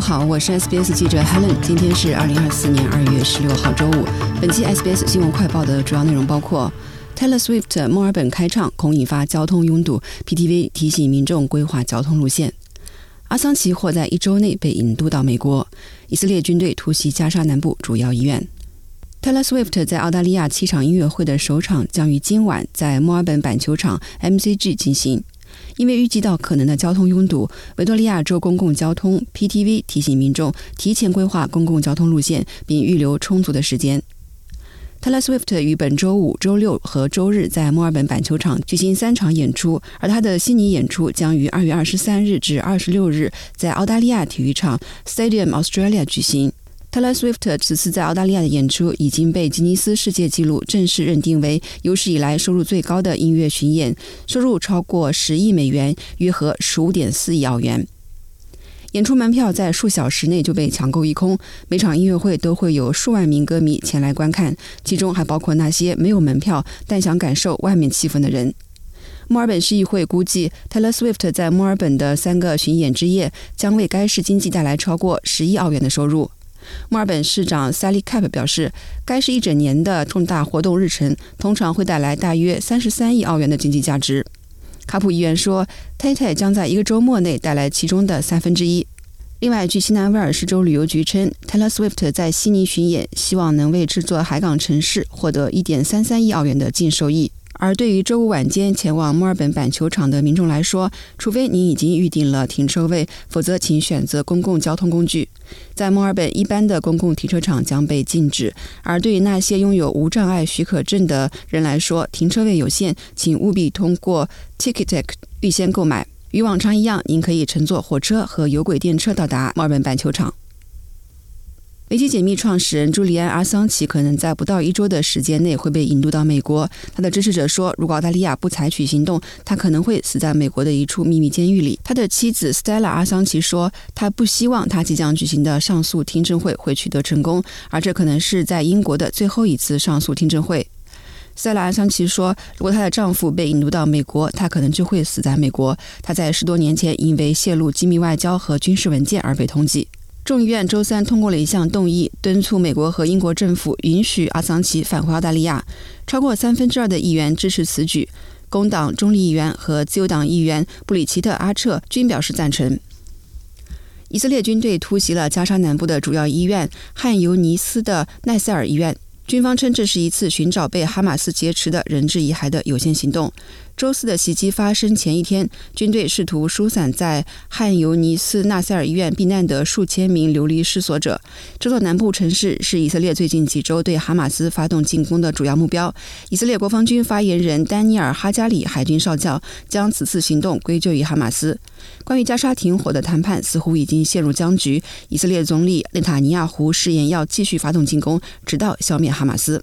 好，我是 SBS 记者 Helen。今天是二零二四年二月十六号周五。本期 SBS 新闻快报的主要内容包括：Taylor Swift 墨尔本开唱恐引发交通拥堵，PTV 提醒民众规划交通路线；阿桑奇或在一周内被引渡到美国；以色列军队突袭加沙南部主要医院；Taylor Swift 在澳大利亚七场音乐会的首场将于今晚在墨尔本板球场 MCG 进行。因为预计到可能的交通拥堵，维多利亚州公共交通 PTV 提醒民众提前规划公共交通路线，并预留充足的时间。Taylor Swift 于本周五、周六和周日在墨尔本板球场举行三场演出，而他的悉尼演出将于二月二十三日至二十六日在澳大利亚体育场 Stadium Australia 举行。Taylor Swift 此次在澳大利亚的演出已经被吉尼斯世界纪录正式认定为有史以来收入最高的音乐巡演，收入超过十亿美元，约合十五点四亿澳元。演出门票在数小时内就被抢购一空，每场音乐会都会有数万名歌迷前来观看，其中还包括那些没有门票但想感受外面气氛的人。墨尔本市议会估计，Taylor Swift 在墨尔本的三个巡演之夜将为该市经济带来超过十亿澳元的收入。墨尔本市长 Sally Cap 表示，该市一整年的重大活动日程通常会带来大约三十三亿澳元的经济价值。卡普议员说太太将在一个周末内带来其中的三分之一。另外，据西南威尔士州旅游局称，Taylor Swift 在悉尼巡演，希望能为制作海港城市获得一点三三亿澳元的净收益。而对于周五晚间前往墨尔本板球场的民众来说，除非您已经预定了停车位，否则请选择公共交通工具。在墨尔本，一般的公共停车场将被禁止；而对于那些拥有无障碍许可证的人来说，停车位有限，请务必通过 Ticketek 预先购买。与往常一样，您可以乘坐火车和有轨电车到达墨尔本板球场。维基解密创始人朱利安·阿桑奇可能在不到一周的时间内会被引渡到美国。他的支持者说，如果澳大利亚不采取行动，他可能会死在美国的一处秘密监狱里。他的妻子 Stella 阿桑奇说，他不希望他即将举行的上诉听证会会取得成功，而这可能是在英国的最后一次上诉听证会。Stella 阿桑奇说，如果她的丈夫被引渡到美国，她可能就会死在美国。她在十多年前因为泄露机密外交和军事文件而被通缉。众议院周三通过了一项动议，敦促美国和英国政府允许阿桑奇返回澳大利亚。超过三分之二的议员支持此举，工党中立议员和自由党议员布里奇特·阿彻均表示赞成。以色列军队突袭了加沙南部的主要医院汉尤尼斯的奈塞尔医院，军方称这是一次寻找被哈马斯劫持的人质遗骸的有限行动。周四的袭击发生前一天，军队试图疏散在汉尤尼斯纳塞尔医院避难的数千名流离失所者。这座南部城市是以色列最近几周对哈马斯发动进攻的主要目标。以色列国防军发言人丹尼尔·哈加里海军少将将此次行动归咎于哈马斯。关于加沙停火的谈判似乎已经陷入僵局。以色列总理内塔尼亚胡誓言要继续发动进攻，直到消灭哈马斯。